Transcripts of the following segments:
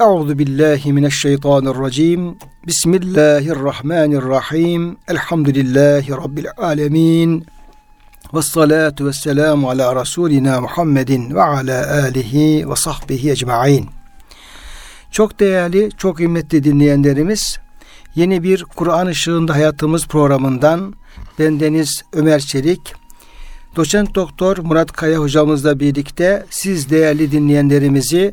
Euzu billahi mineşşeytanirracim. Bismillahirrahmanirrahim. Elhamdülillahi rabbil alamin. Ve salatu ve selamu ala Resulina Muhammedin ve ala alihi ve sahbihi ecmain. Çok değerli, çok kıymetli dinleyenlerimiz, yeni bir Kur'an ışığında hayatımız programından bendeniz Ömer Çelik, doçent doktor Murat Kaya hocamızla birlikte siz değerli dinleyenlerimizi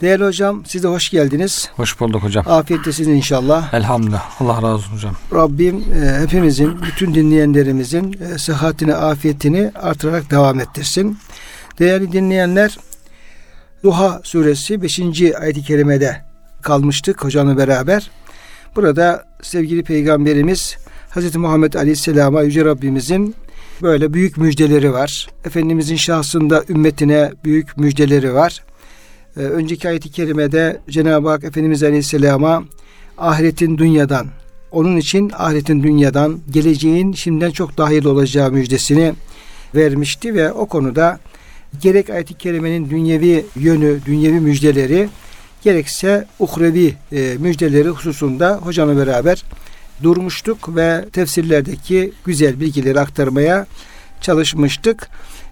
Değerli hocam siz de hoş geldiniz. Hoş bulduk hocam. Afiyettesiniz inşallah. Elhamdülillah. Allah razı olsun hocam. Rabbim e, hepimizin, bütün dinleyenlerimizin e, sıhhatini, afiyetini artırarak devam ettirsin. Değerli dinleyenler, Duha suresi 5. ayet-i kerimede kalmıştık hocamla beraber. Burada sevgili peygamberimiz Hz. Muhammed Aleyhisselam'a Yüce Rabbimizin böyle büyük müjdeleri var. Efendimizin şahsında ümmetine büyük müjdeleri var. Ee, önceki ayet-i kerimede Cenab-ı Hak Efendimiz Aleyhisselam'a ahiretin dünyadan, onun için ahiretin dünyadan, geleceğin şimdiden çok dahil olacağı müjdesini vermişti ve o konuda gerek ayet-i kerimenin dünyevi yönü, dünyevi müjdeleri gerekse uhrevi e, müjdeleri hususunda hocamla beraber durmuştuk ve tefsirlerdeki güzel bilgileri aktarmaya çalışmıştık.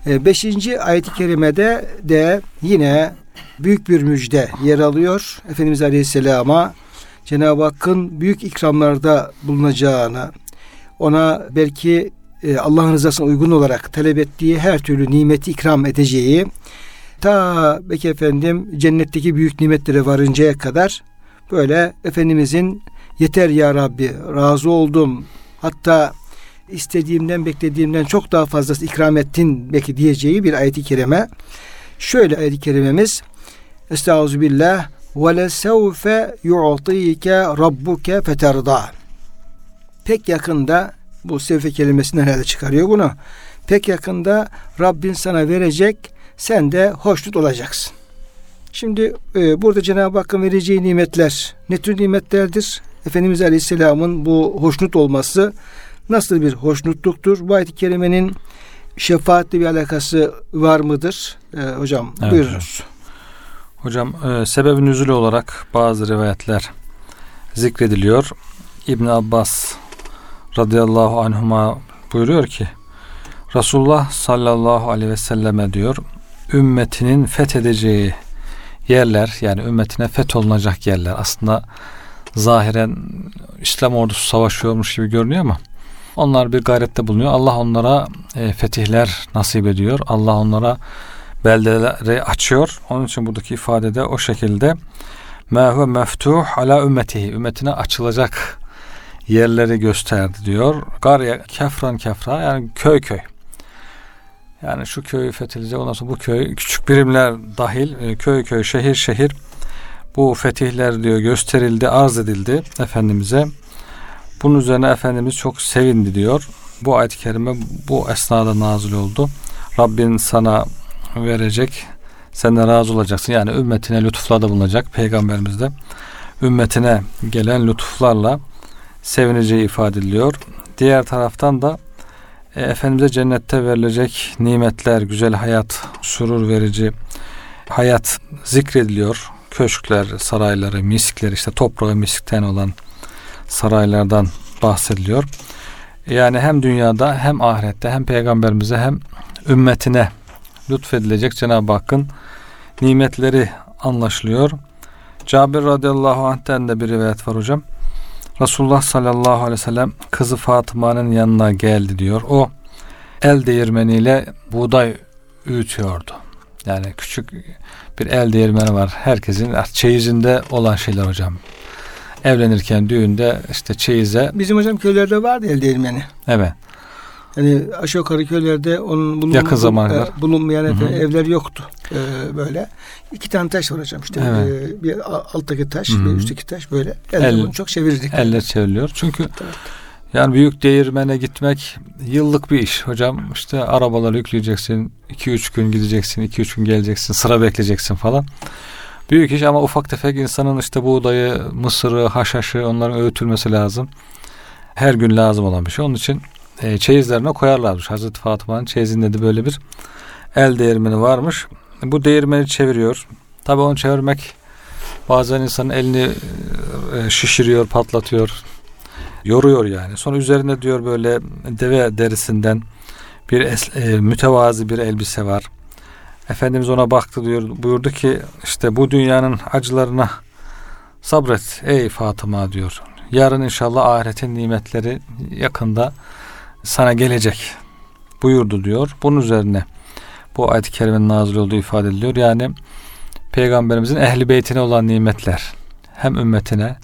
E, beşinci ayet-i kerimede de yine büyük bir müjde yer alıyor. Efendimiz Aleyhisselam'a Cenab-ı Hakk'ın büyük ikramlarda bulunacağını, ona belki e, Allah'ın rızasına uygun olarak talep ettiği her türlü nimeti ikram edeceği, ta belki efendim cennetteki büyük nimetlere varıncaya kadar böyle Efendimizin yeter ya Rabbi razı oldum hatta istediğimden beklediğimden çok daha fazlası ikram ettin belki diyeceği bir ayet-i kerime. Şöyle ayet-i kerimemiz Estağfirullah ve lesevfe yu'tike rabbuke feterda. Pek yakında bu sevfe kelimesinden herhalde çıkarıyor bunu. Pek yakında Rabbin sana verecek sen de hoşnut olacaksın. Şimdi e, burada Cenab-ı Hakk'ın vereceği nimetler ne tür nimetlerdir? Efendimiz Aleyhisselam'ın bu hoşnut olması nasıl bir hoşnutluktur? Bu ayet-i kerimenin şefaatle bir alakası var mıdır? E, hocam evet, buyurunuz. Hocam e, sebebi nüzulü olarak bazı rivayetler zikrediliyor. İbn Abbas radıyallahu anhuma buyuruyor ki Resulullah sallallahu aleyhi ve selleme diyor ümmetinin fethedeceği yerler yani ümmetine fetholunacak yerler aslında zahiren İslam ordusu savaşıyormuş gibi görünüyor ama onlar bir gayrette bulunuyor. Allah onlara e, fetihler nasip ediyor. Allah onlara beldeleri açıyor. Onun için buradaki ifadede o şekilde ma meftuh ala ümmetihi ümmetine açılacak yerleri gösterdi diyor. Garya kefran kefra yani köy köy. Yani şu köy fethilecek ondan sonra bu köy küçük birimler dahil e, köy köy şehir şehir bu fetihler diyor gösterildi arz edildi Efendimiz'e. Bunun üzerine Efendimiz çok sevindi diyor. Bu ayet-i kerime bu esnada nazil oldu. Rabbin sana verecek. Sen de razı olacaksın. Yani ümmetine lütuflarda bulunacak. Peygamberimiz de ümmetine gelen lütuflarla sevineceği ifade ediliyor. Diğer taraftan da e, Efendimiz'e cennette verilecek nimetler, güzel hayat, surur verici hayat zikrediliyor. Köşkler, sarayları, miskler işte toprağı miskten olan saraylardan bahsediliyor. Yani hem dünyada hem ahirette hem peygamberimize hem ümmetine lütfedilecek Cenab-ı Hakk'ın nimetleri anlaşılıyor. Cabir radıyallahu anh'ten de bir rivayet var hocam. Resulullah sallallahu aleyhi ve sellem kızı Fatıma'nın yanına geldi diyor. O el değirmeniyle buğday öğütüyordu. Yani küçük bir el değirmeni var. Herkesin çeyizinde olan şeyler hocam. Evlenirken düğünde işte çeyize. Bizim hocam köylerde vardı el değirmeni. Evet. Yani aşağı yukarı köylerde onun bulun, yakın zamanda e, bulunmayan Hı-hı. evler yoktu e, böyle. İki tane taş var hocam işte evet. e, bir alttaki taş, Hı-hı. bir üstteki taş böyle. Elle, Elle bunu çok çevirdik. Eller çevriliyor. Çünkü evet. Yani büyük değirmene gitmek yıllık bir iş hocam. İşte arabaları yükleyeceksin. 2-3 gün gideceksin. 2-3 gün geleceksin. Sıra bekleyeceksin falan. Büyük iş ama ufak tefek insanın işte buğdayı, mısırı, haşhaşı onların öğütülmesi lazım. Her gün lazım olan bir şey. Onun için e, çeyizlerine koyarlarmış. Hazreti Fatıma'nın çeyizinde de böyle bir el değirmeni varmış. Bu değirmeni çeviriyor. Tabii onu çevirmek bazen insanın elini e, şişiriyor, patlatıyor. Yoruyor yani. Sonra üzerinde diyor böyle deve derisinden bir es, e, mütevazi bir elbise var. Efendimiz ona baktı diyor. Buyurdu ki işte bu dünyanın acılarına sabret ey Fatıma diyor. Yarın inşallah ahiretin nimetleri yakında sana gelecek buyurdu diyor. Bunun üzerine bu ayet-i kerimenin nazil olduğu ifade ediliyor. Yani peygamberimizin ehli beytine olan nimetler hem ümmetine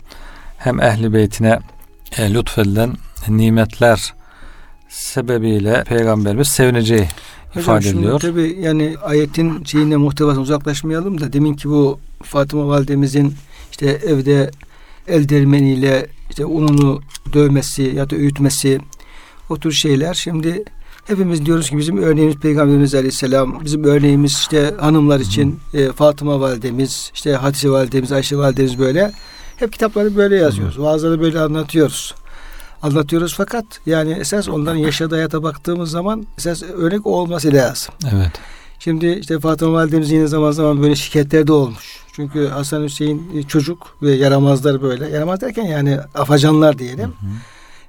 hem ehli beytine e, lütfedilen nimetler sebebiyle peygamberimiz sevineceği ifade Hocam ediliyor. Tabi yani ayetin şeyine muhtevasına uzaklaşmayalım da demin ki bu Fatıma validemizin işte evde el dermeniyle işte ununu dövmesi ya da öğütmesi o tür şeyler. Şimdi hepimiz diyoruz ki bizim örneğimiz Peygamberimiz Aleyhisselam bizim örneğimiz işte hanımlar için e, Fatıma validemiz işte Hatice validemiz Ayşe validemiz böyle. Hep kitapları böyle yazıyoruz. Vaazları böyle anlatıyoruz anlatıyoruz fakat yani esas onların yaşadığı hayata baktığımız zaman esas örnek o olması lazım. Evet. Şimdi işte Fatıma validemiz yine zaman zaman böyle şikayetler de olmuş. Çünkü Hasan Hüseyin çocuk ve yaramazlar böyle. Yaramaz derken yani afacanlar diyelim. Hı hı.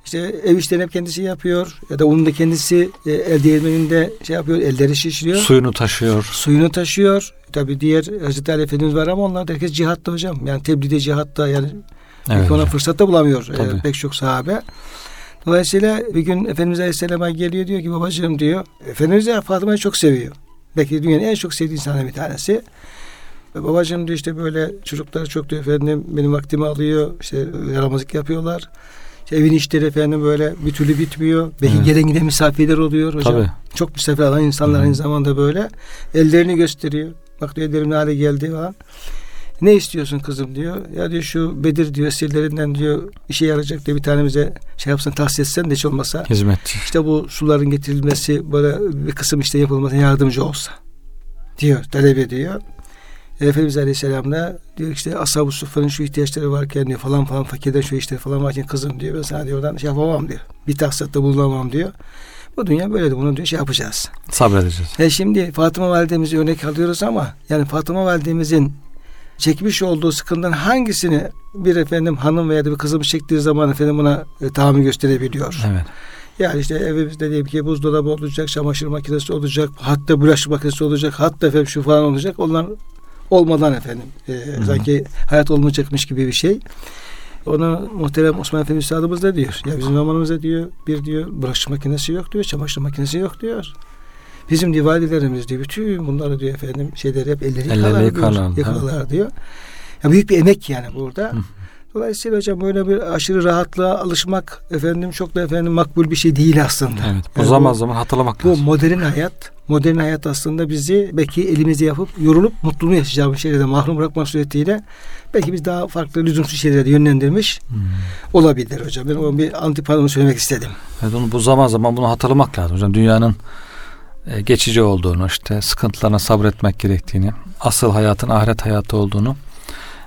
İşte ev işlerini hep kendisi yapıyor ya da onun da kendisi e, el değirmeninde şey yapıyor, elleri şişiriyor. Suyunu taşıyor. Suyunu taşıyor. Tabi diğer Hazreti Ali Efendimiz var ama onlar da herkes cihatta hocam. Yani tebliğde cihatta yani Evet. Ona fırsat da bulamıyor e, pek çok sahabe. Dolayısıyla bir gün Efendimiz Aleyhisselam'a geliyor diyor ki babacığım diyor. Efendimiz de Fatıma'yı çok seviyor. Belki dünyanın en çok sevdiği insanı bir tanesi. Babacığım diyor işte böyle çocuklar çok diyor efendim benim vaktimi alıyor. İşte yaramazlık yapıyorlar. İşte evin işleri efendim böyle bir türlü bitmiyor. Belki evet. gelen giden misafirler oluyor hocam. Tabii. Çok misafir alan insanlar Hı. aynı zamanda böyle. Ellerini gösteriyor. Bak diyor ellerim hale geldi falan. Ne istiyorsun kızım diyor. Ya diyor şu Bedir diyor esirlerinden diyor işe yarayacak diye bir tanemize şey yapsın tahsis etsen de hiç olmasa. Hizmet. İşte bu suların getirilmesi böyle bir kısım işte yapılması yardımcı olsa diyor talep ediyor. Efendimiz Aleyhisselam da diyor işte ashab-ı suffa'nın şu ihtiyaçları varken diyor falan falan fakirden şu işleri falan varken kızım diyor ben sana diyor oradan şey yapamam diyor. Bir tahsilatta bulunamam diyor. Bu dünya böyle de bunu diyor şey yapacağız. Sabredeceğiz. E şimdi Fatıma validemizi örnek alıyoruz ama yani Fatıma validemizin çekmiş olduğu sıkıntıdan hangisini bir efendim hanım veya bir kızım çektiği zaman efendim buna e, tahammül gösterebiliyor. Evet. Yani işte evimizde diyelim ki buzdolabı olacak, çamaşır makinesi olacak, hatta bulaşık makinesi olacak, hatta efendim şu falan olacak. Onlar olmadan efendim e, sanki hayat olmayacakmış gibi bir şey. Ona muhterem Osman Efendi Üstadımız da diyor. Ya bizim zamanımızda diyor bir diyor bulaşık makinesi yok diyor, çamaşır makinesi yok diyor. Bizim diyor validelerimiz diyor bütün bunları diyor efendim şeyleri hep elleri yıkarlar, yıkarlar, yıkarlar diyor. Ya büyük bir emek yani burada. Dolayısıyla hocam böyle bir aşırı rahatlığa alışmak efendim çok da efendim makbul bir şey değil aslında. Evet. Bu yani zaman bu, zaman hatırlamak bu lazım. Bu modern hayat, modern hayat aslında bizi belki elimizi yapıp yorulup mutluluğu yaşayacağımız şeylerde mahrum bırakmak suretiyle belki biz daha farklı lüzumsuz şeylere yönlendirmiş hmm. olabilir hocam. Ben o bir antiparonu söylemek istedim. Evet onu bu zaman zaman bunu hatırlamak lazım hocam. Dünyanın geçici olduğunu, işte sıkıntılarına sabretmek gerektiğini, asıl hayatın ahiret hayatı olduğunu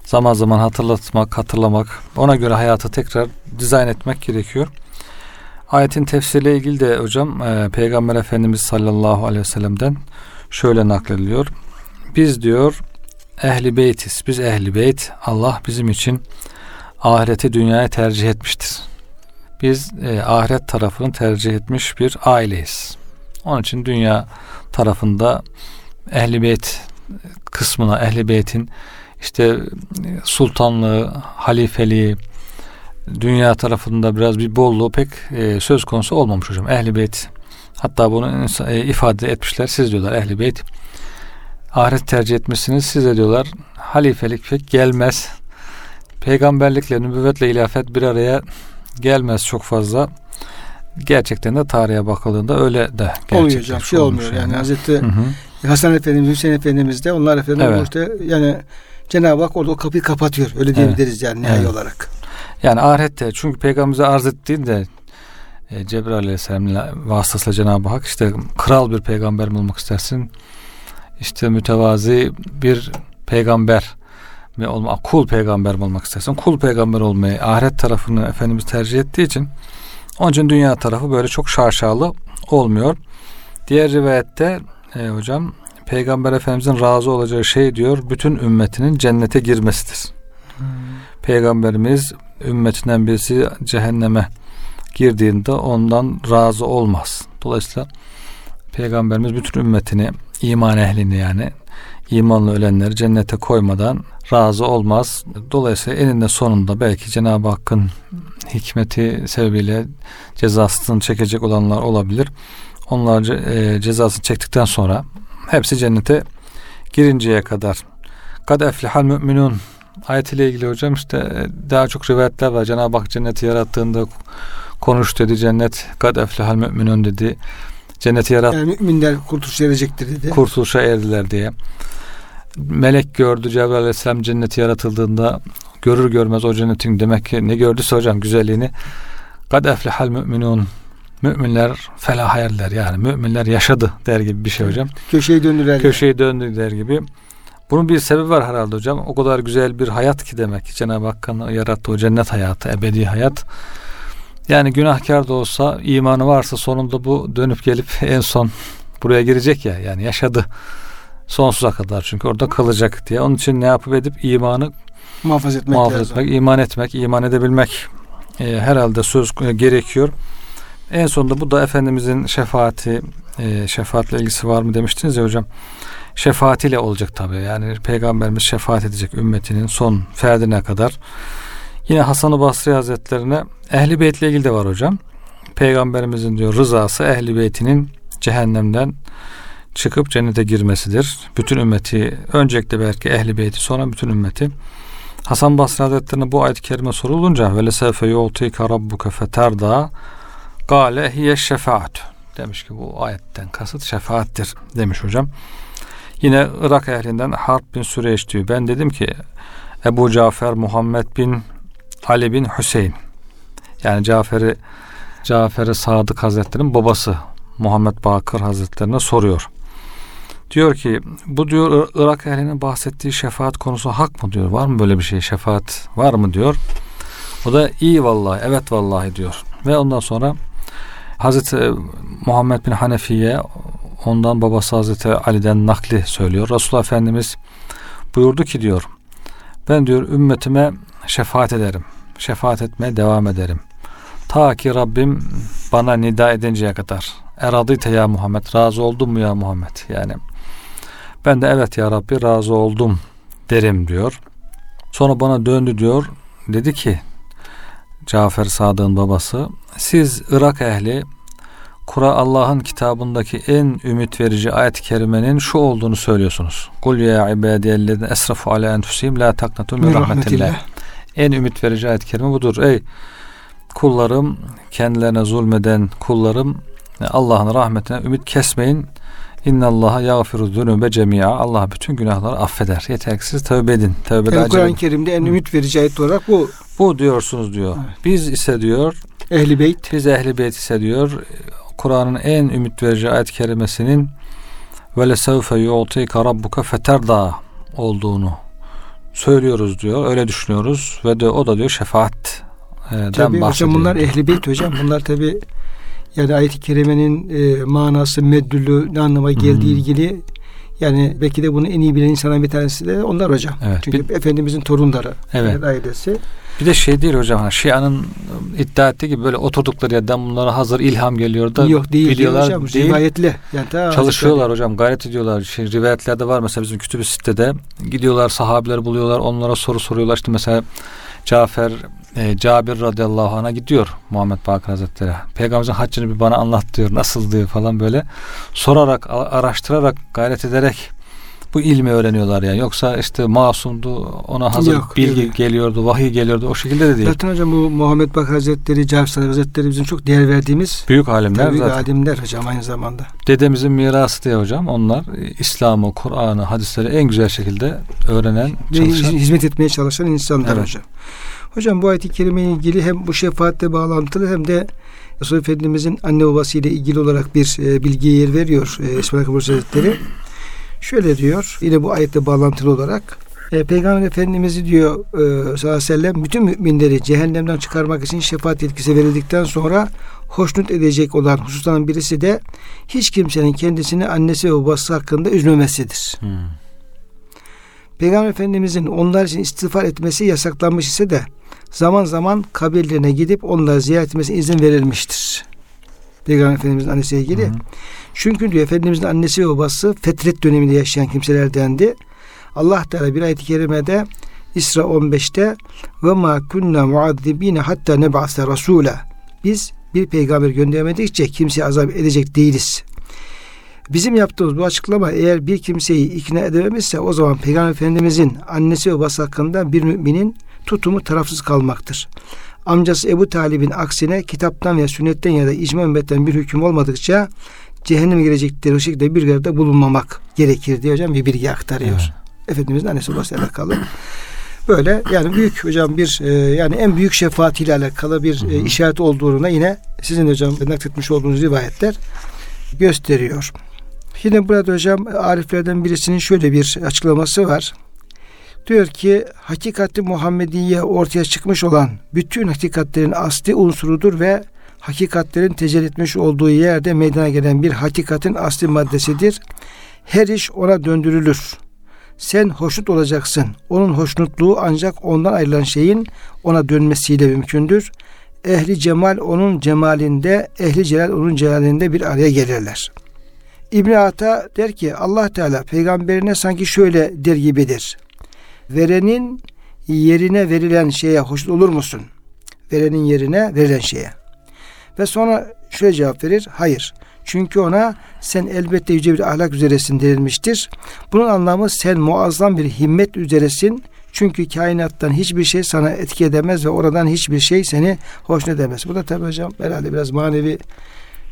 zaman zaman hatırlatmak, hatırlamak, ona göre hayatı tekrar dizayn etmek gerekiyor. Ayetin tefsiriyle ilgili de hocam e, Peygamber Efendimiz sallallahu aleyhi ve sellem'den şöyle naklediliyor. Biz diyor ehli beytiz. Biz ehli beyt. Allah bizim için ahireti dünyaya tercih etmiştir. Biz e, ahiret tarafını tercih etmiş bir aileyiz. Onun için dünya tarafında ehli beyt kısmına ehli beytin işte sultanlığı, halifeliği, dünya tarafında biraz bir bolluğu pek e, söz konusu olmamış hocam. Ehli beyt hatta bunu e, ifade etmişler. Siz diyorlar ehli beyt ahiret tercih etmişsiniz. Siz de diyorlar halifelik pek gelmez. Peygamberlikle, nübüvvetle ilafet bir araya gelmez çok fazla gerçekten de tarihe bakıldığında öyle de olmuyor hocam. Şey olmuyor yani. yani. Hazreti hı hı. Hasan Efendimiz, Hüseyin Efendimiz de onlar efendim evet. işte yani Cenab-ı Hak orada o kapıyı kapatıyor. Öyle diyebiliriz evet. yani nihai evet. olarak. Yani ahirette çünkü peygamberimize arz ettiğinde e, Cebrail Aleyhisselam'la vasıtasıyla Cenab-ı Hak işte kral bir peygamber mi olmak istersin? İşte mütevazi bir peygamber mi olma, kul peygamber mi olmak istersin? Kul peygamber olmayı, ahiret tarafını Efendimiz tercih ettiği için onun için dünya tarafı böyle çok şaşalı olmuyor. Diğer rivayette e, hocam Peygamber Efendimizin razı olacağı şey diyor bütün ümmetinin cennete girmesidir. Hmm. Peygamberimiz ümmetinden birisi cehenneme girdiğinde ondan razı olmaz. Dolayısıyla Peygamberimiz bütün ümmetini, iman ehlini yani imanlı ölenleri cennete koymadan razı olmaz. Dolayısıyla eninde sonunda belki Cenab-ı Hakk'ın hikmeti sebebiyle cezasını çekecek olanlar olabilir. Onlar e, cezasını çektikten sonra hepsi cennete girinceye kadar. Kad eflihal müminun ayetiyle ilgili hocam işte e, daha çok rivayetler var. Cenab-ı Hak cenneti yarattığında konuş dedi cennet kad eflihal müminun dedi. Cenneti yarat. Yani müminler kurtuluşa erecektir dedi. Kurtuluşa erdiler diye. Melek gördü Cebrail Aleyhisselam cenneti yaratıldığında görür görmez o cennetin demek ki ne gördüyse hocam güzelliğini kad eflihal müminun müminler felaha erdiler yani müminler yaşadı der gibi bir şey hocam. Köşeyi döndüler. Köşeyi döndü der gibi. Bunun bir sebebi var herhalde hocam. O kadar güzel bir hayat ki demek Cenab-ı Hakk'ın yarattığı o cennet hayatı, ebedi hayat. Yani günahkar da olsa imanı varsa sonunda bu dönüp gelip en son buraya girecek ya yani yaşadı sonsuza kadar çünkü orada kalacak diye. Onun için ne yapıp edip imanı muhafaza etmek, muhafaza lazım. etmek iman etmek, iman edebilmek e, herhalde söz e, gerekiyor. En sonunda bu da Efendimizin şefaati, e, şefaatle ilgisi var mı demiştiniz ya hocam. Şefaatiyle olacak tabi. Yani Peygamberimiz şefaat edecek ümmetinin son ferdine kadar. Yine Hasan-ı Basri Hazretlerine Ehli Beyt ile ilgili de var hocam. Peygamberimizin diyor rızası Ehli Beyt'inin cehennemden çıkıp cennete girmesidir. Bütün ümmeti öncelikle belki Ehli Beyti sonra bütün ümmeti. Hasan Basri Hazretlerine bu ayet-i kerime sorulunca ve lesefe yu'tika rabbuke feterda gale hiye şefaat demiş ki bu ayetten kasıt şefaattir demiş hocam. Yine Irak ehlinden Harp bin Süreç diyor. Ben dedim ki Ebu Cafer Muhammed bin Ali bin Hüseyin yani Cafer'i Cafer-i Sadık Hazretleri'nin babası Muhammed Bakır Hazretlerine soruyor. Diyor ki bu diyor Irak ehlinin bahsettiği şefaat konusu hak mı diyor. Var mı böyle bir şey şefaat var mı diyor. O da iyi vallahi evet vallahi diyor. Ve ondan sonra Hazreti Muhammed bin Hanefiye ondan babası Hazreti Ali'den nakli söylüyor. Resulullah Efendimiz buyurdu ki diyor ben diyor ümmetime şefaat ederim. Şefaat etmeye devam ederim. Ta ki Rabbim bana nida edinceye kadar. Eradıyte ya Muhammed. Razı oldun mu ya Muhammed? Yani ben de evet ya Rabbi razı oldum derim diyor. Sonra bana döndü diyor. Dedi ki Cafer Sadık'ın babası siz Irak ehli Kur'an Allah'ın kitabındaki en ümit verici ayet-i kerimenin şu olduğunu söylüyorsunuz. Kul ya ibadiyellezine esrafu ala enfusihim la taknatu min rahmetillah. En ümit verici ayet-i kerime budur. Ey kullarım kendilerine zulmeden kullarım Allah'ın rahmetine ümit kesmeyin. İnna Allaha yağfiru zunube cemia. Allah bütün günahları affeder. Yeter ki siz tövbe edin. Tövbe yani Kur'an-ı Kerim'de en ümit verici ayet olarak bu. Bu diyorsunuz diyor. Evet. Biz ise diyor Ehli Beyt. Biz Ehli Beyt ise diyor Kur'an'ın en ümit verici ayet kerimesinin ve lesevfe yu'tika rabbuka feterda olduğunu söylüyoruz diyor. Öyle düşünüyoruz ve de o da diyor şefaat tabii hocam bunlar ehli beyt hocam. Bunlar tabi yani ayet-i kerimenin e, manası, meddülü ne anlama geldiği hmm. ilgili yani belki de bunu en iyi bilen insanlar bir tanesi de onlar hocam. Evet. Çünkü bir, Efendimizin torunları. Evet. Ailesi. Bir de şey değil hocam. Hani Şia'nın iddia ettiği gibi böyle oturdukları yerden bunlara hazır ilham geliyor da Yok değil, biliyorlar. Değil hocam, değil. Rivayetli. Yani çalışıyorlar hazır hocam. Gayret ediyorlar. Şey, rivayetlerde var mesela bizim kütübü sitede. Gidiyorlar sahabeler buluyorlar. Onlara soru soruyorlar. İşte mesela Cafer e, Cabir radıyallahu anh'a gidiyor Muhammed Bakır Hazretleri. Peygamberimizin haccını bir bana anlat diyor. Nasıl diyor falan böyle. Sorarak, araştırarak, gayret ederek bu ilmi öğreniyorlar yani. Yoksa işte masumdu, ona hazır Yok, bilgi evet. geliyordu, vahiy geliyordu. O şekilde de değil. Zaten hocam bu Muhammed Bakır Hazretleri, Cabir Hazretleri bizim çok değer verdiğimiz büyük alimler büyük zaten. alimler hocam aynı zamanda. Dedemizin mirası diye hocam. Onlar İslam'ı, Kur'an'ı, hadisleri en güzel şekilde öğrenen, çalışan. Hizmet etmeye çalışan insanlar evet. hocam. Hocam bu ayet-i kerime ilgili hem bu şefaatle bağlantılı hem de Resul Efendimizin anne babasıyla ilgili olarak bir e, bilgiye yer veriyor e, İsmail Kabul Hazretleri. Şöyle diyor yine bu ayette bağlantılı olarak e, Peygamber Efendimiz'i diyor e, sallallahu aleyhi ve sellem bütün müminleri cehennemden çıkarmak için şefaat yetkisi verildikten sonra hoşnut edecek olan hususların birisi de hiç kimsenin kendisini annesi ve babası hakkında üzmemesidir. Hmm. Peygamber Efendimizin onlar için istiğfar etmesi yasaklanmış ise de zaman zaman kabirlerine gidip onları ziyaret etmesine izin verilmiştir. Peygamber Efendimizin annesiyle ilgili. Hı hı. Çünkü diyor Efendimizin annesi ve babası fetret döneminde yaşayan kimselerdendi. Allah Teala bir ayet-i kerimede İsra 15'te ve ma kunna muazzibine hatta neb'ase rasula. Biz bir peygamber göndermedikçe kimseye azap edecek değiliz. Bizim yaptığımız bu açıklama eğer bir kimseyi ikna edememişse o zaman Peygamber Efendimizin annesi ve babası hakkında bir müminin tutumu tarafsız kalmaktır. Amcası Ebu Talib'in aksine kitaptan veya sünnetten ya da icma ümmetten bir hüküm olmadıkça cehenneme girecekleri o şekilde bir yerde bulunmamak gerekir diye hocam bir bilgi aktarıyor. Evet. Efendimizin annesi babasıyla alakalı. Böyle yani büyük hocam bir e, yani en büyük şefaatiyle alakalı bir e, işaret olduğuna yine sizin hocam nakletmiş olduğunuz rivayetler gösteriyor. Yine burada hocam ariflerden birisinin şöyle bir açıklaması var. Diyor ki hakikati Muhammediye ortaya çıkmış olan bütün hakikatlerin asli unsurudur ve hakikatlerin tecelli etmiş olduğu yerde meydana gelen bir hakikatin asli maddesidir. Her iş ona döndürülür. Sen hoşnut olacaksın. Onun hoşnutluğu ancak ondan ayrılan şeyin ona dönmesiyle mümkündür. Ehli cemal onun cemalinde, ehli celal onun celalinde bir araya gelirler. İbn Ata der ki Allah Teala peygamberine sanki şöyle der gibidir. Verenin yerine verilen şeye hoşnut olur musun? Verenin yerine verilen şeye. Ve sonra şöyle cevap verir. Hayır. Çünkü ona sen elbette yüce bir ahlak üzeresin denilmiştir. Bunun anlamı sen muazzam bir himmet üzeresin. Çünkü kainattan hiçbir şey sana etki edemez ve oradan hiçbir şey seni hoşnut edemez. Bu da tabi hocam herhalde biraz manevi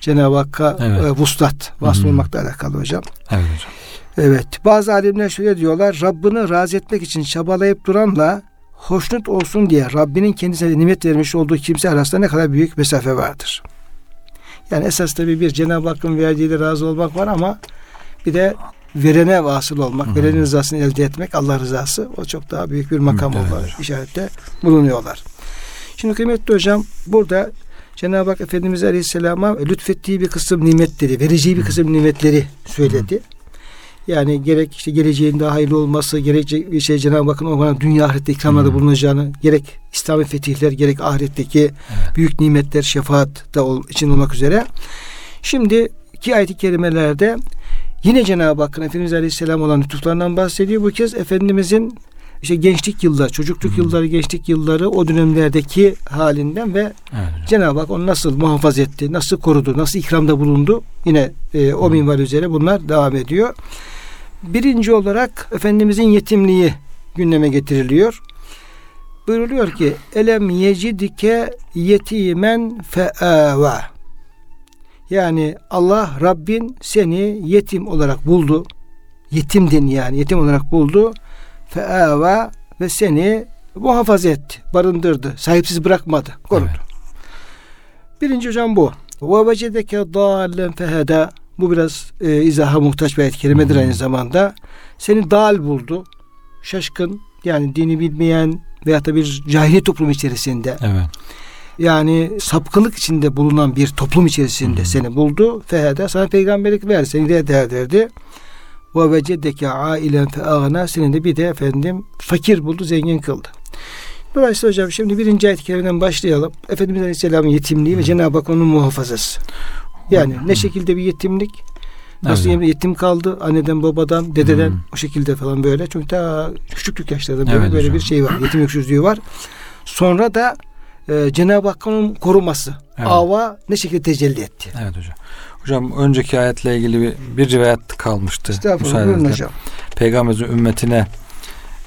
Cenab-ı Hakk'a evet. e, vuslat, vasıl olmakla alakalı hocam. Evet hocam. Evet. Bazı alimler şöyle diyorlar. Rabbini razı etmek için çabalayıp duranla hoşnut olsun diye Rabbinin kendisine nimet vermiş olduğu kimse arasında ne kadar büyük mesafe vardır. Yani esas tabi bir Cenab-ı Hakk'ın verdiğiyle razı olmak var ama bir de verene vasıl olmak, Hı-hı. verenin rızasını elde etmek, Allah rızası o çok daha büyük bir makam evet, olarak işarette bulunuyorlar. Şimdi kıymetli hocam burada Cenab-ı Hak Efendimiz Aleyhisselam'a lütfettiği bir kısım nimetleri, vereceği bir kısım nimetleri söyledi. Hı. Yani gerek işte geleceğin daha hayırlı olması, gerek bir şey Cenab-ı Hakk'ın ona dünya ahirette ikramlarda bulunacağını, gerek İslami fetihler, gerek ahiretteki evet. büyük nimetler, şefaat da ol, için olmak üzere. Şimdi iki ayet-i kerimelerde yine Cenab-ı Hakk'ın Efendimiz Aleyhisselam olan lütuflarından bahsediyor. Bu kez Efendimizin işte gençlik yılları, çocukluk Hı-hı. yılları, gençlik yılları o dönemlerdeki halinden ve evet. Cenab-ı Hak onu nasıl muhafaza etti, nasıl korudu, nasıl ikramda bulundu yine e, o minval üzere bunlar devam ediyor. Birinci olarak Efendimizin yetimliği gündeme getiriliyor. Buyuruluyor ki elem yecidike yetimen feava yani Allah Rabbin seni yetim olarak buldu. Yetimdin yani yetim olarak buldu feava ve seni muhafaza etti, barındırdı, sahipsiz bırakmadı, korudu. Evet. Birinci hocam bu. Ve vecedeke dâlen feheda bu biraz e, izaha muhtaç bir ayet kerimedir aynı zamanda. Seni dal buldu. Şaşkın yani dini bilmeyen veya da bir cahiliye toplum içerisinde. Evet. Yani sapkınlık içinde bulunan bir toplum içerisinde Hı-hı. seni buldu. Fehede sana peygamberlik ver. Seni de derdi ve vecedeke ailen fe ağna senin de bir de efendim fakir buldu zengin kıldı. Dolayısıyla hocam şimdi birinci ayet-i kerimeden başlayalım. Efendimiz Aleyhisselam'ın yetimliği ve Cenab-ı Hak onun muhafazası. Yani ne şekilde bir yetimlik Nasıl evet. yetim kaldı anneden babadan dededen hmm. o şekilde falan böyle. Çünkü daha küçüklük yaşlarda böyle, evet, böyle hocam. bir şey var. Yetim öksüzlüğü var. Sonra da e, Cenab-ı Hakk'ın koruması. Evet. Ava ne şekilde tecelli etti. Evet hocam. Hocam önceki ayetle ilgili bir, bir rivayet kalmıştı. Estağfurullah hocam. Peygamberimizin ümmetine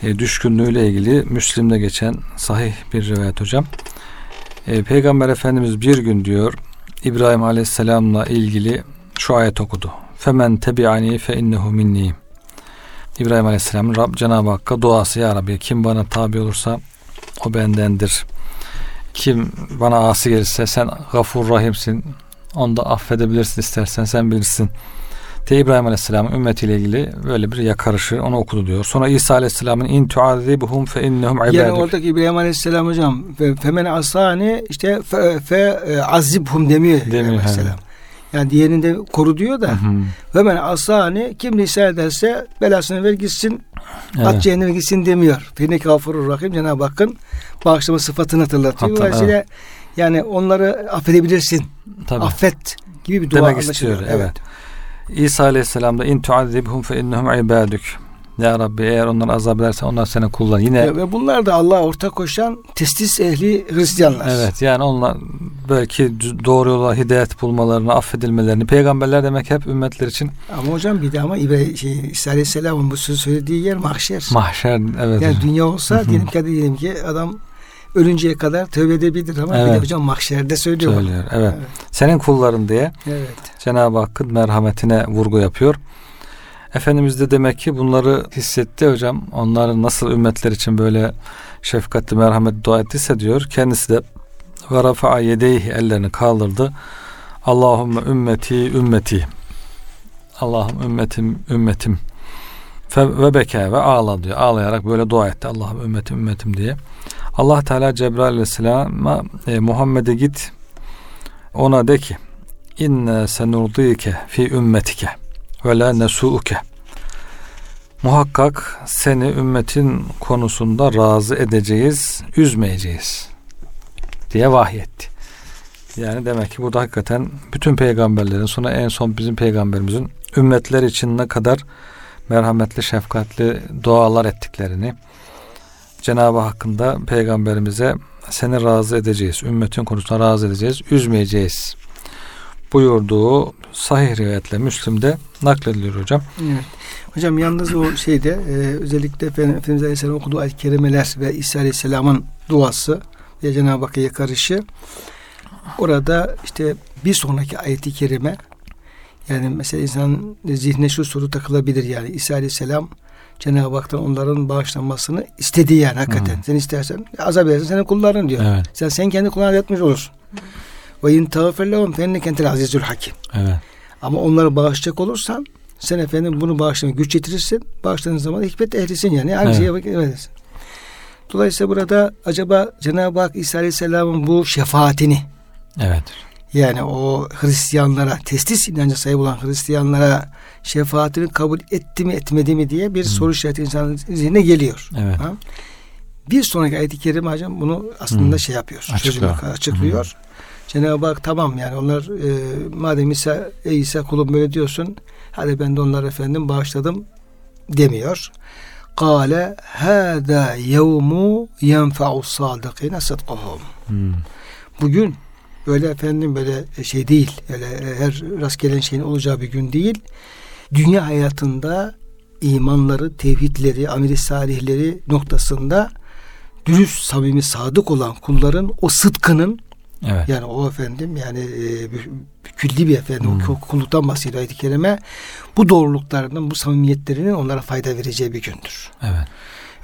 e, düşkünlüğüyle ilgili Müslim'de geçen sahih bir rivayet hocam. E, Peygamber Efendimiz bir gün diyor İbrahim Aleyhisselam'la ilgili şu ayet okudu. Femen tebi'ani fe innehu minni. İbrahim Aleyhisselam'ın Rab Cenab-ı Hakk'a duası ya Rabbi kim bana tabi olursa o bendendir Kim bana asi gelirse sen gafur rahimsin. Onu da affedebilirsin istersen sen bilirsin. Te İbrahim Aleyhisselam'ın ümmetiyle ilgili böyle bir yakarışı onu okudu diyor. Sonra İsa Aleyhisselam'ın in tuazibuhum fe innehum ibaduk. Yani oradaki İbrahim Aleyhisselam hocam femen asani işte fe, fe e, azibhum demiyor, demiyor Aleyhisselam. Yani diğerinde koru diyor da ve men asani kim lisan ederse belasını ver gitsin evet. at cehenneme gitsin demiyor. Fene gafurur rahim Cenab-ı Hakk'ın bağışlama sıfatını hatırlatıyor. Hatta, Dolayısıyla evet. yani onları affedebilirsin. Tabii. Affet gibi bir dua Demek istiyor. Evet. evet. İsa Aleyhisselam da in tuazibhum fe innehum ibaduk. Ya Rabbi eğer onları azap edersen onlar seni kullan. Yine ve bunlar da Allah'a ortak koşan testis ehli Hristiyanlar. Evet yani onlar belki doğru yola hidayet bulmalarını, affedilmelerini peygamberler demek hep ümmetler için. Ama hocam bir de ama İbrahim şey, İsa Aleyhisselam'ın bu söz söylediği yer mahşer. Mahşer evet. Yani dünya olsa diyelim ki diyelim ki adam ölünceye kadar tövbe edebilir ama evet. bir de hocam mahşerde söylüyor. Söylüyor. Evet. evet. Senin kulların diye evet. Cenab-ı Hakk'ın merhametine vurgu yapıyor. Efendimiz de demek ki bunları hissetti hocam. Onların nasıl ümmetler için böyle şefkatli merhamet dua ettiyse diyor. Kendisi de ve rafa'a yedeyhi ellerini kaldırdı. Allahümme ümmeti ümmeti. Allah'ım ümmetim ümmetim. Ve beke ve ağla diyor. Ağlayarak böyle dua etti. Allah'ım ümmetim ümmetim diye. Allah Teala Cebrail Aleyhisselam'a e, Muhammed'e git ona de ki inne senurdike fi ümmetike ve la nesu'uke muhakkak seni ümmetin konusunda razı edeceğiz, üzmeyeceğiz diye vahyetti. Yani demek ki burada hakikaten bütün peygamberlerin sonra en son bizim peygamberimizin ümmetler için ne kadar merhametli, şefkatli dualar ettiklerini, Cenab-ı Hakk'ın peygamberimize seni razı edeceğiz, ümmetin konusunda razı edeceğiz, üzmeyeceğiz buyurduğu sahih rivayetle Müslim'de naklediliyor hocam. Evet. Hocam yalnız o şeyde e, özellikle Efendimiz Aleyhisselam okuduğu ayet kerimeler ve İsa Aleyhisselam'ın duası ve Cenab-ı Hakk'a yakarışı orada işte bir sonraki ayeti kerime yani mesela insan zihne şu soru takılabilir yani İsa Aleyhisselam Cenab-ı Hak'tan onların bağışlanmasını istediği yani hakikaten. Hmm. Sen istersen azap edersin senin kulların diyor. Evet. Sen sen kendi kullarına yatmış olursun. Ve in tağfir lehum fenne kentel azizül hakim. Evet. Ama onları bağışlayacak olursan sen efendim bunu bağışlamaya güç getirirsin. Bağışladığın zaman hikmet ehlisin yani. Aynı evet. şeyi yapabilirsin. Dolayısıyla burada acaba Cenab-ı Hak İsa Aleyhisselam'ın bu şefaatini Evet. Yani o Hristiyanlara, testis inancı sahip olan Hristiyanlara şefaatini kabul etti mi etmedi mi diye bir hmm. soru işareti insanın zihnine geliyor. Evet. Ha? Bir sonraki ayet-i kerime hocam bunu aslında hmm. şey yapıyor. Açıklıyor. açıklıyor. Hmm. Cenab-ı Hak tamam yani onlar e, madem İsa, ey İsa kulum böyle diyorsun hadi ben de onları efendim bağışladım demiyor. Kale hâdâ yevmu yenfa'u sâdıkîne sıdkıhum. Hmm. Bugün böyle efendim böyle şey değil. Öyle her rastgele şeyin olacağı bir gün değil. Dünya hayatında imanları, tevhidleri, ameli salihleri noktasında dürüst, samimi, sadık olan kulların o sıdkının Evet. Yani o efendim yani e, külli bir efendim hmm. o kulluktan bahsediyor ayet-i kerime. Bu doğruluklarının, bu samimiyetlerinin onlara fayda vereceği bir gündür. Evet.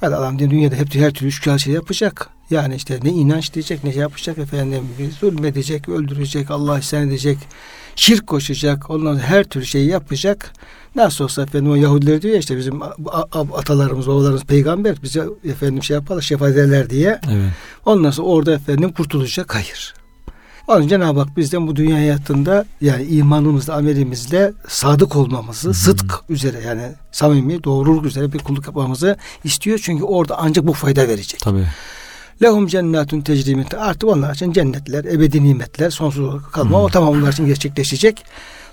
Yani adam dünyada hep her türlü şükür şey yapacak. Yani işte ne inanç diyecek, ne şey yapacak efendim. Zulmedecek, öldürecek, Allah isyan edecek, şirk koşacak. Ondan her türlü şeyi yapacak. Nasıl olsa efendim o Yahudiler diyor ya işte bizim atalarımız, babalarımız peygamber bize efendim şey yaparlar, şefaat ederler diye. Evet. Ondan sonra orada efendim kurtulacak. Hayır. Onun Cenab-ı Hak bizden bu dünya hayatında yani imanımızla, amelimizle sadık olmamızı, Hı-hı. sıdk üzere yani samimi, doğruluk üzere bir kulluk yapmamızı istiyor. Çünkü orada ancak bu fayda verecek. Tabii. Lehum cennetun tecrimin artık onlar için cennetler, ebedi nimetler, sonsuz kalma Hı-hı. o tamam onlar için gerçekleşecek.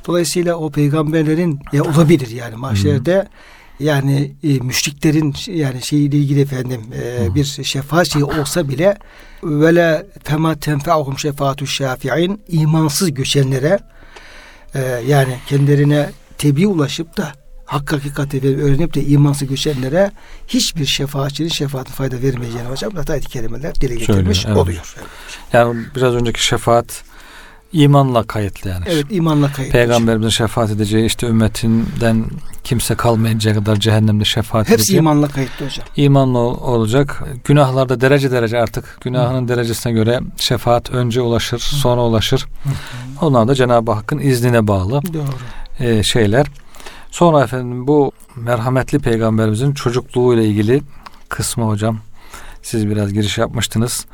Dolayısıyla o peygamberlerin ya olabilir yani mahşerde Hı-hı yani e, müşriklerin yani şeyiyle ilgili efendim e, bir şefaat şeyi olsa bile vele fema tenfa'uhum şefaatu şafi'in imansız göçenlere e, yani kendilerine tebliğ ulaşıp da hak hakikati öğrenip de imansız göçenlere hiçbir şefaatçinin şefaatine fayda vermeyeceğini hocam da ayet-i kerimeler dile getirmiş Söylüyor, evet. oluyor. Yani biraz önceki şefaat İmanla kayıtlı yani. Evet imanla kayıtlı. Peygamberimizin şefaat edeceği işte ümmetinden kimse kalmayıncaya kadar cehennemde şefaat Hepsi edeceği. imanla kayıtlı hocam. İmanla ol- olacak. Günahlarda derece derece artık günahının derecesine göre şefaat önce ulaşır, sonra ulaşır. Onlar da Cenab-ı Hakk'ın iznine bağlı Doğru. e, şeyler. Sonra efendim bu merhametli peygamberimizin çocukluğu ile ilgili kısmı hocam siz biraz giriş yapmıştınız.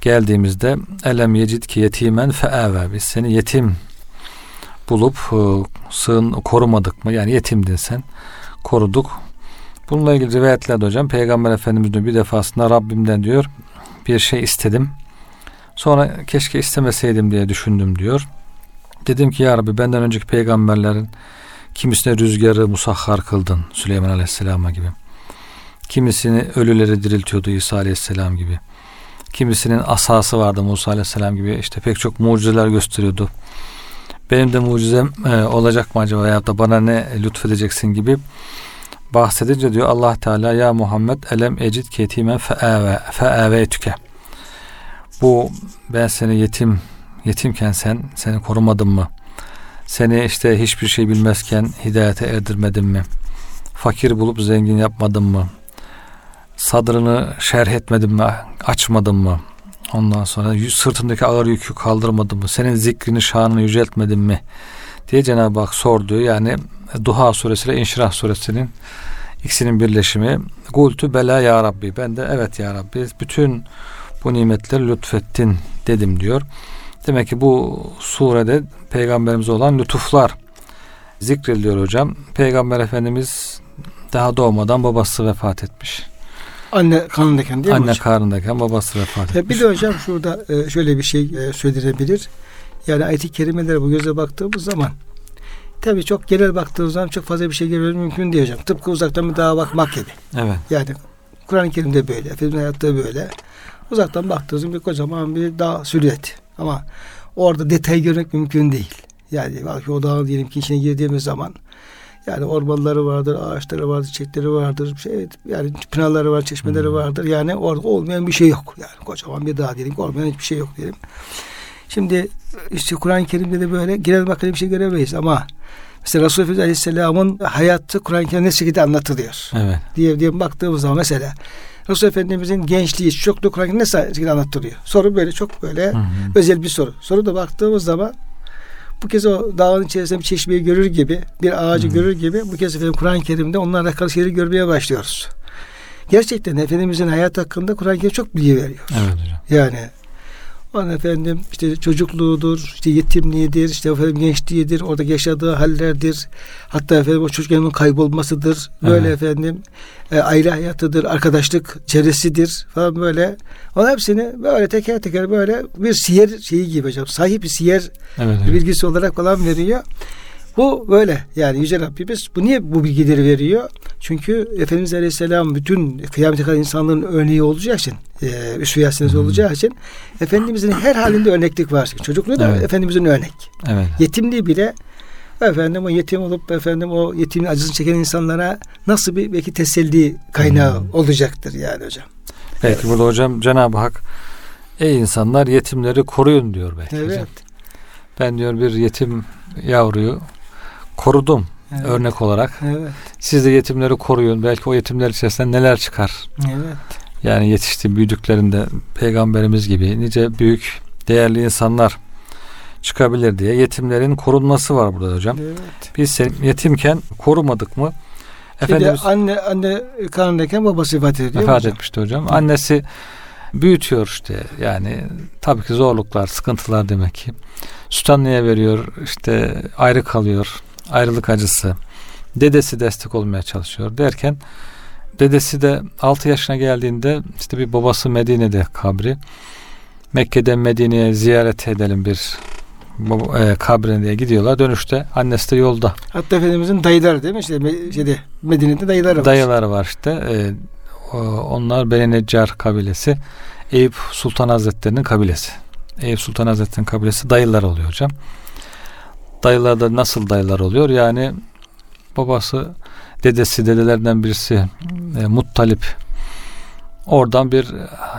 Geldiğimizde elem yecid ki yetimen feave biz seni yetim bulup e, sığın korumadık mı? Yani yetimdin sen. Koruduk. Bununla ilgili rivayetlerde hocam Peygamber Efendimiz diyor bir defasında Rabbimden diyor bir şey istedim. Sonra keşke istemeseydim diye düşündüm diyor. Dedim ki ya Rabbi benden önceki peygamberlerin kimisine rüzgarı musahhar kıldın Süleyman Aleyhisselam'a gibi. Kimisini ölüleri diriltiyordu İsa Aleyhisselam gibi. Kimisinin asası vardı Musa Aleyhisselam gibi işte pek çok mucizeler gösteriyordu. Benim de mucizem e, olacak mı acaba ya da bana ne lütfedeceksin gibi bahsedince diyor Allah Teala ya Muhammed elem ecid ketimen feave feave tüke. Bu ben seni yetim yetimken sen seni korumadım mı? Seni işte hiçbir şey bilmezken hidayete erdirmedim mi? Fakir bulup zengin yapmadım mı? Sadrını şerh etmedim mi? Açmadım mı? Ondan sonra sırtındaki ağır yükü kaldırmadım mı? Senin zikrini, şanını yüceltmedim mi? Diye Cenab-ı Hak sordu. Yani Duha suresi ile İnşirah suresinin ikisinin birleşimi. Kultu bela ya Rabbi. Ben de evet ya Rabbi bütün bu nimetleri lütfettin dedim diyor. Demek ki bu surede peygamberimize olan lütuflar zikrediliyor hocam. Peygamber Efendimiz daha doğmadan babası vefat etmiş. Anne kanındayken değil mi Anne karnındayken babası vefat Ya etmiş. bir de hocam şurada e, şöyle bir şey e, söylenebilir. Yani ayet-i kerimelere bu göze baktığımız zaman tabii çok genel baktığımız zaman çok fazla bir şey görmemiz mümkün değil hocam. Tıpkı uzaktan bir dağa bakmak gibi. Evet. Yani Kur'an-ı Kerim'de böyle, Efendimiz'in hayatta böyle. Uzaktan baktığınız zaman bir kocaman bir dağ silüeti. Ama orada detay görmek mümkün değil. Yani belki o dağın diyelim ki içine girdiğimiz zaman yani ormanları vardır, ağaçları vardır, çiçekleri vardır. Şey, yani pınarları var, çeşmeleri Hmm. vardır. Yani orada olmayan bir şey yok. Yani kocaman bir dağ diyelim ki olmayan hiçbir şey yok diyelim. Şimdi işte Kur'an-ı Kerim'de de böyle genel bakımda bir şey göremeyiz ama mesela Resulullah Efendimiz Aleyhisselam'ın hayatı Kur'an-ı Kerim'de ne şekilde anlatılıyor Evet. diye diye baktığımız zaman mesela Resulullah Efendimizin gençliği çocukluğu ne şekilde anlatılıyor? Soru böyle çok böyle Hı hı. özel bir soru. Soru da baktığımız zaman bu kez o dağın içerisinde bir çeşmeyi görür gibi, bir ağacı Hı. görür gibi bu kez efendim Kur'an-ı Kerim'de onlarla şeyleri görmeye başlıyoruz. Gerçekten Efendimizin hayat hakkında Kur'an-ı Kerim çok bilgi veriyor. Evet hocam. Yani onun efendim işte çocukluğudur, işte yetimliğidir, işte efendim gençliğidir, orada yaşadığı hallerdir. Hatta efendim o çocukken kaybolmasıdır. Böyle Evet. efendim e, aile hayatıdır, arkadaşlık çevresidir falan böyle. Onun hepsini böyle teker teker böyle bir siyer şeyi gibi hocam. Sahip bir siyer Evet. evet. bilgisi olarak falan veriyor. Bu böyle yani Yüce Rabbimiz bu niye bu bilgileri veriyor? Çünkü Efendimiz Aleyhisselam bütün kıyamete kadar insanların örneği olacağı için e, üsve yasinesi Hı. olacağı için Efendimizin her halinde örneklik var. Çocukluğu da Evet. Efendimizin örnek. Evet. Yetimliği bile efendim o yetim olup efendim o yetimin acısını çeken insanlara nasıl bir belki teselli kaynağı Hı. olacaktır yani hocam. Belki burada hocam Cenab-ı Hak ey insanlar yetimleri koruyun diyor belki hocam. Evet. Ben diyor bir yetim yavruyu korudum Evet. örnek olarak. Evet. Siz de yetimleri koruyun. Belki o yetimler içerisinden neler çıkar. Evet. Yani yetişti büyüdüklerinde peygamberimiz gibi nice büyük değerli insanlar çıkabilir diye yetimlerin korunması var burada hocam. Evet. Biz yetimken korumadık mı? Efendimiz anne anne karnındayken babası vefat ediyor. vefat hocam. etmişti hocam. Annesi büyütüyor işte yani tabii ki zorluklar, sıkıntılar demek ki. Süt anneye veriyor işte ayrı kalıyor. Ayrılık acısı. Dedesi destek olmaya çalışıyor derken dedesi de 6 yaşına geldiğinde işte bir babası Medine'de kabri. Mekke'den Medine'ye ziyaret edelim bir e, kabrine diye gidiyorlar. Dönüşte annesi de yolda. Hatta Efendimizin dayıları değil mi? İşte şeyde, Medine'de dayıları var. Dayıları var işte. E, onlar Beni Neccar kabilesi. Eyüp Sultan Hazretleri'nin kabilesi. Eyüp Sultan Hazretleri'nin kabilesi dayılar oluyor hocam. Dayılar da nasıl dayılar oluyor? Yani babası, dedesi, dedelerden birisi e, Muttalip oradan bir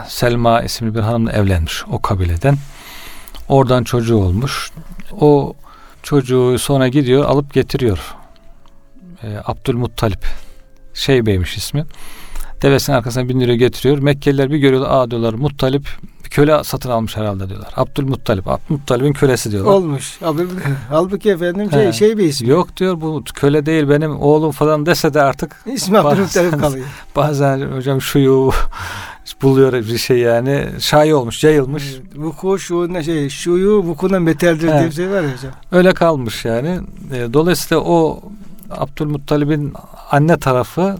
Selma isimli bir hanımla evlenmiş o kabileden. Oradan çocuğu olmuş. O çocuğu sonra gidiyor alıp getiriyor. E, Abdülmuttalip. Şeybeymiş ismi. Devesinin arkasına bindiriyor getiriyor. Mekkeliler bir görüyorlar. Aa diyorlar Muttalip köle satın almış herhalde diyorlar. Abdülmuttalip. Abdülmuttalip'in kölesi diyorlar. Olmuş. Halbuki efendim şey, He. şey bir ismi. Yok diyor bu köle değil benim oğlum falan dese de artık İsmi Abdülmuttalip kalıyor. bazen hocam şuyu buluyor bir şey yani. Şayi olmuş, yayılmış. Vuku şu şey şuyu vukundan beterdir diye bir şey var ya hocam. Öyle kalmış yani. E, Dolayısıyla o Abdülmuttalib'in anne tarafı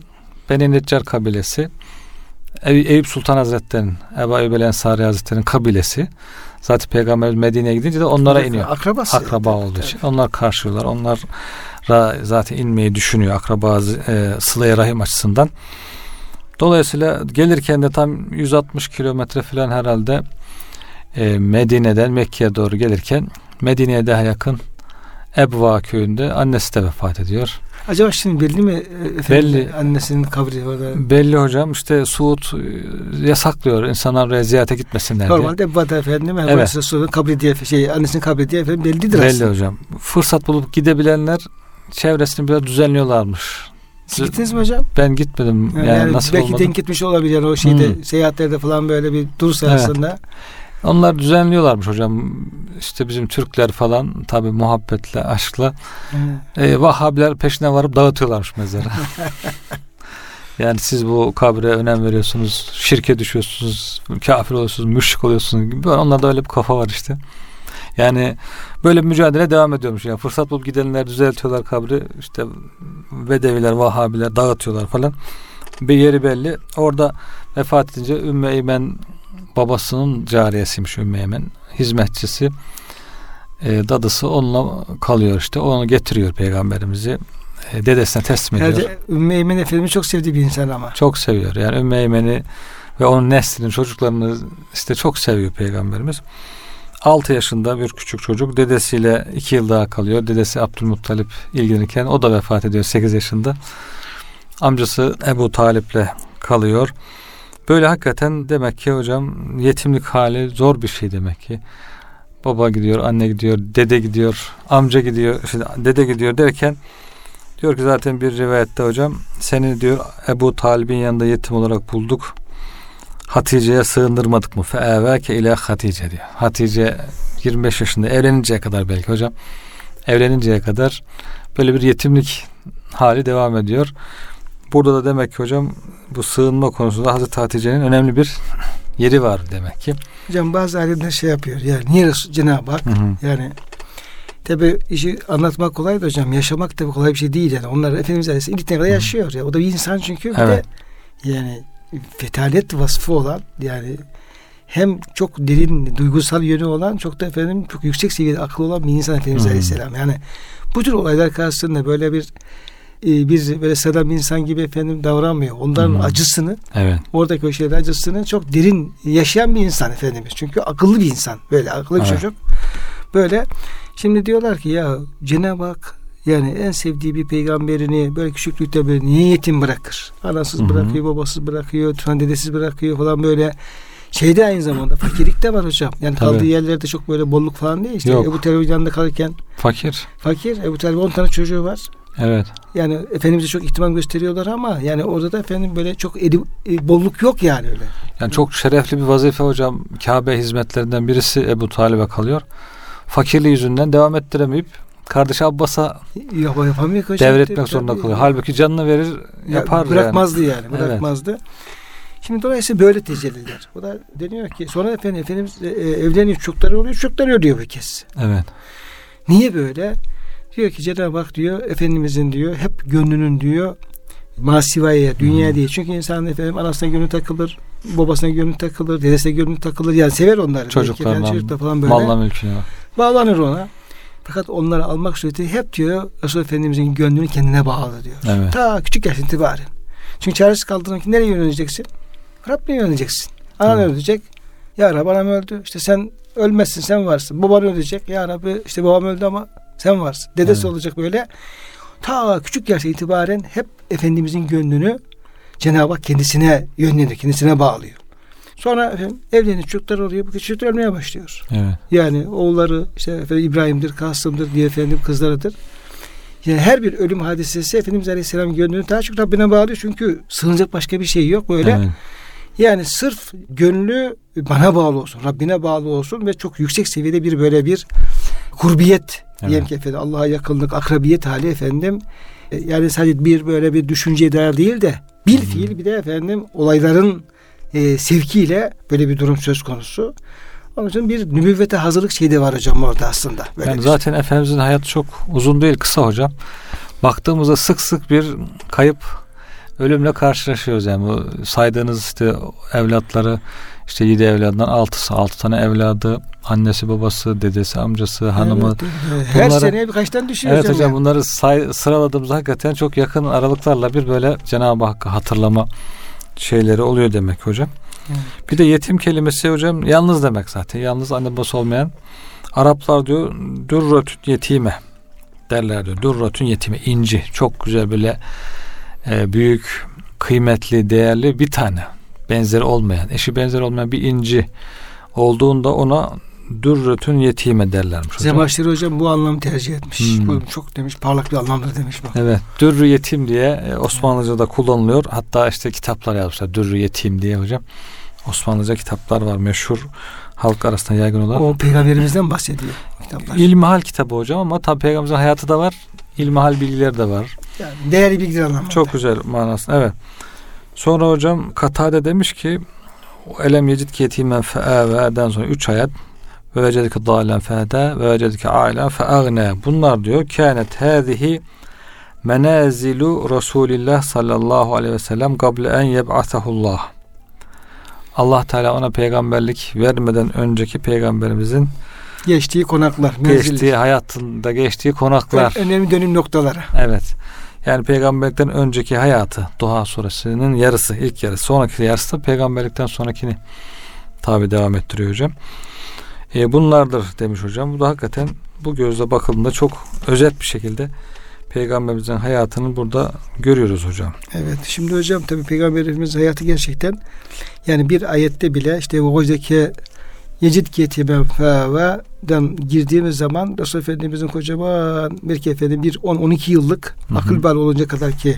Beni Neccar kabilesi. Ey- Eyüp Sultan Hazretleri'nin, Ebu Eyyub Ensari Hazretleri'nin kabilesi. Zaten Peygamber Medine'ye gidince de onlara iniyor. Akrabası. Akraba yani. olduğu için. Onlar karşılıyorlar. Onlar zaten inmeyi düşünüyor akraba e, sıla rahim açısından. Dolayısıyla gelirken de tam 160 kilometre falan herhalde e, Medine'den Mekke'ye doğru gelirken Medine'ye daha yakın Ebva köyünde annesi de vefat ediyor. Acaba şimdi belli mi e, efendim, Belli. annesinin kabri orada? Belli hocam işte Suud e, yasaklıyor insanlar ziyarete gitmesinler diye. Normalde Ebu efendim evet. Evet. Resulü'nün kabri diye şey annesinin kabri diye efendim bellidir Belli aslında. hocam. Fırsat bulup gidebilenler çevresini biraz düzenliyorlarmış. Siz gittiniz mi hocam? Ben gitmedim. Yani, Yani, nasip belki olmadı. denk gitmiş olabilir yani o şeyde Hmm. seyahatlerde falan böyle bir dur Evet. Onlar düzenliyorlarmış hocam. İşte bizim Türkler falan tabi muhabbetle, aşkla Evet. e, Vahhabiler peşine varıp dağıtıyorlarmış mezarı. yani siz bu kabre önem veriyorsunuz, şirke düşüyorsunuz, kafir oluyorsunuz, müşrik oluyorsunuz gibi. Onlarda öyle bir kafa var işte. Yani böyle bir mücadele devam ediyormuş. Yani fırsat bulup gidenler düzeltiyorlar kabri. İşte Bedeviler, Vahhabiler dağıtıyorlar falan. Bir yeri belli. Orada vefat edince Ümmü Eymen babasının cariyesiymiş Ümmü Eymen. Hizmetçisi. E, dadısı onunla kalıyor işte. Onu getiriyor peygamberimizi. E, dedesine teslim ediyor. Herhalde Ümmü Eymen Efendimiz çok sevdiği bir insan ama. Çok seviyor. Yani Ümmü Eymen'i ve onun neslinin çocuklarını işte çok seviyor peygamberimiz. 6 yaşında bir küçük çocuk dedesiyle 2 yıl daha kalıyor. Dedesi Abdülmuttalip ilgilenirken o da vefat ediyor 8 yaşında. Amcası Ebu Talip'le kalıyor. Böyle hakikaten demek ki hocam yetimlik hali zor bir şey demek ki. Baba gidiyor, anne gidiyor, dede gidiyor, amca gidiyor, işte dede gidiyor derken diyor ki zaten bir rivayette hocam seni diyor Ebu Talib'in yanında yetim olarak bulduk. Hatice'ye sığındırmadık mı? Feeveke ile Hatice diyor. Hatice 25 yaşında evleninceye kadar belki hocam. Evleninceye kadar böyle bir yetimlik hali devam ediyor. Burada da demek ki hocam bu sığınma konusunda Hazreti Hatice'nin önemli bir yeri var demek ki. Hocam bazı alimler şey yapıyor. Yani niye Cenab-ı Hak Hı hı. yani tabi işi anlatmak kolay da hocam yaşamak tabi kolay bir şey değil yani. Onlar Efendimiz Aleyhisselam ilk kadar yaşıyor ya. O da bir insan çünkü bir Evet. de yani fetalet vasfı olan yani hem çok derin duygusal yönü olan çok da efendim çok yüksek seviyede aklı olan bir insan Efendimiz Hmm. Aleyhisselam. Yani bu tür olaylar karşısında böyle bir e, bir böyle sıradan bir insan gibi efendim davranmıyor. Onların Hmm. acısını Evet. oradaki o şeylerin acısını çok derin yaşayan bir insan Efendimiz. Çünkü akıllı bir insan. Böyle akıllı bir Evet. çocuk. Böyle şimdi diyorlar ki ya Cenab-ı Hak yani en sevdiği bir peygamberini böyle küçüklükte böyle niye yetim bırakır? Anasız bırakıyor, babasız bırakıyor, dedesiz bırakıyor falan böyle. Şeyde aynı zamanda fakirlik de var hocam. Yani Tabii. kaldığı yerlerde çok böyle bolluk falan değil. İşte Yok. Ebu Talib'in yanında kalırken Fakir. fakir. Ebu Talib 10 tane çocuğu var. Evet. Yani Efendimiz'e çok ihtimam gösteriyorlar ama yani orada da efendim böyle çok edi, e, bolluk yok yani öyle. Yani çok şerefli bir vazife hocam. Kabe hizmetlerinden birisi Ebu Talib'e kalıyor. Fakirliği yüzünden devam ettiremeyip kardeşi Abbas'a hocam. devretmek Tabii, zorunda kalıyor. Halbuki canını verir Ya, yapar bırakmazdı yani. Evet. Bırakmazdı. Şimdi dolayısıyla böyle tecelliler. O da deniyor ki sonra efendim Efendimiz e, e, evleniyor çocukları oluyor çocukları ölüyor bir kez. yani. Evet. Niye böyle? Diyor ki Cenab-ı Hak diyor Efendimizin diyor hep gönlünün diyor masivaya, dünya değil. Çünkü insan efendim anasına gönlü takılır, babasına gönlü takılır, dedesine gönlü takılır. Yani sever onları. Belki Çocuklarına, efendim çocuklar falan böyle. Malla mülküne. Bağlanır ona. Fakat onları almak sureti hep diyor Resul Efendimizin gönlünü kendine bağlı diyor. Evet. Ta küçük yaş itibaren. Çünkü çaresiz kaldığında nereye yöneleceksin? Rabbine yöneleceksin. Anan Evet. ölecek. Ya Rabbi anam öldü. İşte sen ölmezsin sen varsın. Baban ölecek. Ya Rabbi işte babam öldü ama sen varsın. Dedesi Evet. olacak böyle. Ta küçük yaşta itibaren hep Efendimizin gönlünü Cenab-ı Hak kendisine yönlendiriyor. Kendisine bağlıyor. Sonra efendim, evlenir çocuklar oluyor. Bu çocuklar ölmeye başlıyor. Evet. Yani oğulları işte efendim, İbrahim'dir, Kasım'dır diye efendim kızlarıdır. Yani her bir ölüm hadisesi Efendimiz Aleyhisselam gönlünü daha çok Rabbine bağlıyor. Çünkü sığınacak başka bir şey yok böyle. Evet. Yani sırf gönlü bana bağlı olsun, Rabbine bağlı olsun ve çok yüksek seviyede bir böyle bir kurbiyet Evet. diyelim ki efendim Allah'a yakınlık, akrabiyet hali efendim. E, Yani sadece bir böyle bir düşünceye dair değil de bil fiil bir de efendim olayların e, sevkiyle böyle bir durum söz konusu. Onun için bir nübüvvete hazırlık şeyi de var hocam orada aslında. Böyle Yani bir- zaten Efendimizin hayatı çok uzun değil kısa hocam. Baktığımızda sık sık bir kayıp ölümle karşılaşıyoruz yani bu saydığınız işte evlatları işte yedi evladından altısı altı tane evladı annesi babası dedesi amcası hanımı Evet, evet. her Bunları- sene birkaç tane düşüyor Evet hocam. hocam ya. bunları say, sıraladığımızda hakikaten çok yakın aralıklarla bir böyle Cenab-ı Hakk'ı hatırlama şeyleri oluyor demek hocam. Evet. Bir de yetim kelimesi hocam yalnız demek zaten. Yalnız anne babası olmayan. Araplar diyor dürratün yetime derler diyor. Dürratün yetime inci. Çok güzel böyle e, büyük, kıymetli, değerli bir tane. Benzeri olmayan, eşi benzeri olmayan bir inci olduğunda ona dürratün yetime derlermiş. Zebaşları hocam bu anlamı tercih etmiş. Hmm. Bu çok demiş parlak bir anlamdır demiş bak. Evet, dürrü yetim diye e, Osmanlıca'da kullanılıyor. Hatta işte kitaplar yazmışlar dürrü yetim diye hocam. Osmanlıca kitaplar var meşhur halk arasında yaygın olan. O peygamberimizden bahsediyor kitaplar. İlmihal kitabı hocam ama tabi peygamberimizin hayatı da var. İlmihal bilgileri de var. Yani değerli bilgiler anlamında. Çok güzel manası. Evet. Sonra hocam Katade demiş ki Elem yecid yetimen fe'eve'den sonra 3 ayet ve vecedike dâlen fe'de ve vecedike âlen fe'agne bunlar diyor kânet hâzihi menazilu Resulillah sallallahu aleyhi ve sellem gable en yeb'atahullah Allah Teala ona peygamberlik vermeden önceki peygamberimizin Geçtiği konaklar, menzillik. geçtiği hayatında geçtiği konaklar. Önemli dönüm noktaları. Evet. Yani peygamberlikten önceki hayatı Duha suresinin yarısı, ilk yarısı. Sonraki yarısı da peygamberlikten sonrakini tabi devam ettiriyor hocam. E, bunlardır demiş hocam. Bu da hakikaten bu gözle bakıldığında çok özet bir şekilde peygamberimizin hayatını burada görüyoruz hocam. Evet. Şimdi hocam tabii peygamberimiz hayatı gerçekten yani bir ayette bile işte o hozdaki Yecid yetimen fe'den girdiğimiz zaman Resul Efendimizin kocaman belki efendim bir 10-12 yıllık Hı hı. akıl bal olunca kadar ki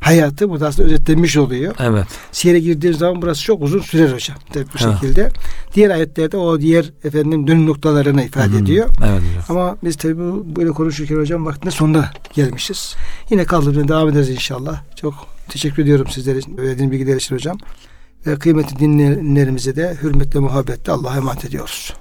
hayatı burada aslında özetlenmiş oluyor. Evet. Siyere girdiğiniz zaman burası çok uzun sürer hocam. Tabii bu Evet. şekilde. Diğer ayetlerde o diğer efendim dönüm noktalarını ifade Hı hı. ediyor. Evet hocam. Ama biz tabii bu böyle konuşurken hocam vaktinde sonuna gelmişiz. Yine kaldığımızda devam ederiz inşallah. Çok teşekkür ediyorum sizlere verdiğiniz bilgiler için hocam. Ve kıymetli dinleyenlerimize de hürmetle muhabbetle Allah'a emanet ediyoruz.